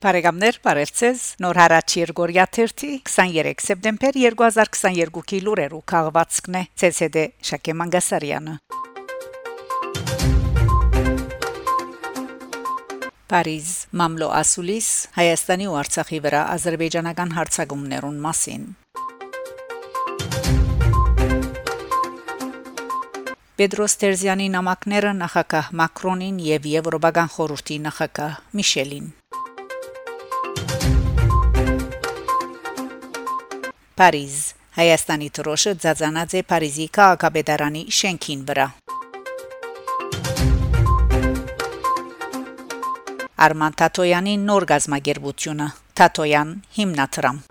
Բարեկամներ, բարևձեզ։ Նոր հարաճ Երգորիա 23 սեպտեմբեր 2022-ի լուրերու քաղվածքն է ՑՍԴ Շակե Մանգասարյանը։ Փարիզ Մամլո Ասուլիս Հայաստանի ու Արցախի վրա ազերբայջանական հարցակումներուն մասին Պետրոս Տերզյանի նամակները նախագահ Մակրոնին եւ Եվրոպական խորհրդի նախագահ Միշելին Փարիզ Հայաստանի դրոշը ծածանած է Փարիզի քաղաքապետարանի շենքին վրա Արման Տատոյանի նոր գազագերբությունը Տատոյան հիմնադրամ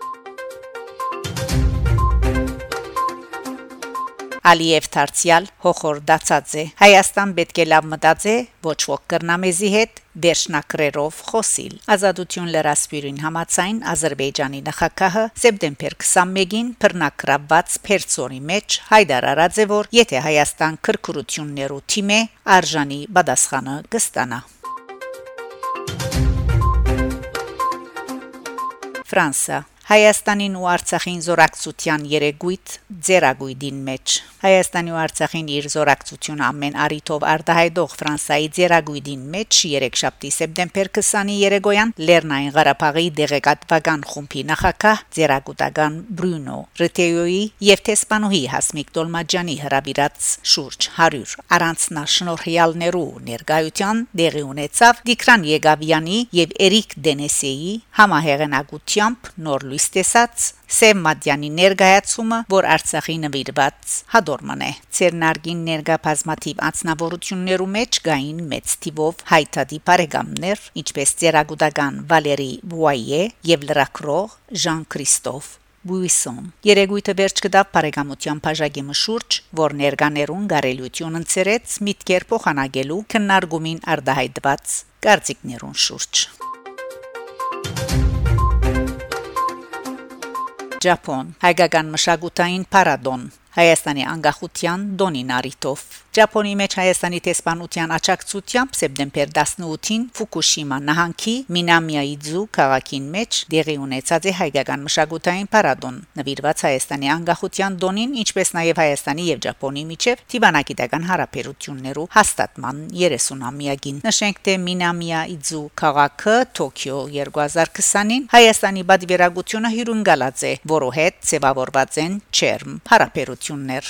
Ալիև Թարցիալ հոխոր դացածե Հայաստան պետք է լավ մտածե ոչ ոք կրնամեզի հետ վերջնակրերով խոսիլ Ազատություն լրասպիրին համացայն Ադրբեջանի նախագահը սեպտեմբեր 21-ին բռնակրաբաց Փերծորի մեջ հայտարարած է որ եթե Հայաստան քրկրություններու թիմե արժանի պատասխանը կստանա Ֆրանսա Հայաստանին ու Արցախին զորակցության երեգույթ ձերագույդին մեջ Հայաստանի ու Արցախին իր զորակցությունը ամեն արիթով արտահայտող Ֆրանսայի ձերագույդին մեջ 3 շաբթի սեպտեմբեր 20-ի երեգոյան Լեռնային Ղարաբաղի դեղեկատվական խումբի նախակահ ձերագուտական Բրունո Ռետեյոյի եւ Տեսպանուհի Հասմիկ Տոլմաջանի հրավիրած շուրջ 100 առանցնաշնորհյալներու ներկայության դեղի ունեցավ Դիկրան Եգավյանի եւ Էրիկ Դենեսեի համահեղինակությամբ նոր լույս տեսած Սեմ Մադյանի ներկայացումը, որ Արցախի նվիրված հադորման է։ Ցերնարգին ներկա բազմաթիվ անձնավորություններու մեջ գային մեծ տիվով հայտարարի բարեկամներ, ինչպես Ձերագուտական Վալերի Բուայե եւ լրակրող Ժան-Քրիստոֆ Բուիսոն Երեգույթը վերջ կդավ բարեկամության բաժակի մշուրջ, որ ներկաներուն գարելություն ընծերեց միտքեր փոխանագելու քննարկումին արդահայտված կարծիքներուն շուրջ։ Ճապոն հայկական մշակութային պարադոն Հայաստանի անկախության դոնին արիտով։ Ճապոնի մեջ Հայաստանի տեսփանության աճակցությամբ սեպտեմբեր 18-ին Ֆուկուշիմա նահանգի Մինամիայիձու քաղաքին մեջ դեղի ունեցած է հայկական մշակութային պարադոն, նվիրված Հայաստանի անկախության դոնին, ինչպես նաև Հայաստանի եւ Ճապոնի միջև դիվանագիտական հարաբերություններու հաստատման 30-ամյակին։ Նշենք, թե Մինամիայիձու քաղաքը Թոկիո 2020-ին Հայաստանի բադվիրագությունը հյուրընկալած է, որը հետ ծավալված են ՉԵՐՄ հարաբերություն հարաբերություններ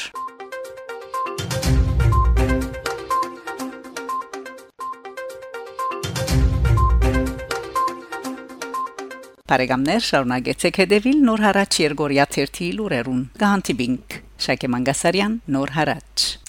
Բարեկամներ շարունակեցեք հետևել Նոր հարաճ Երգորիա 1-ի լուրերուն։ Գանտիբինգ Շակե Մանգասարյան Նոր հարաճ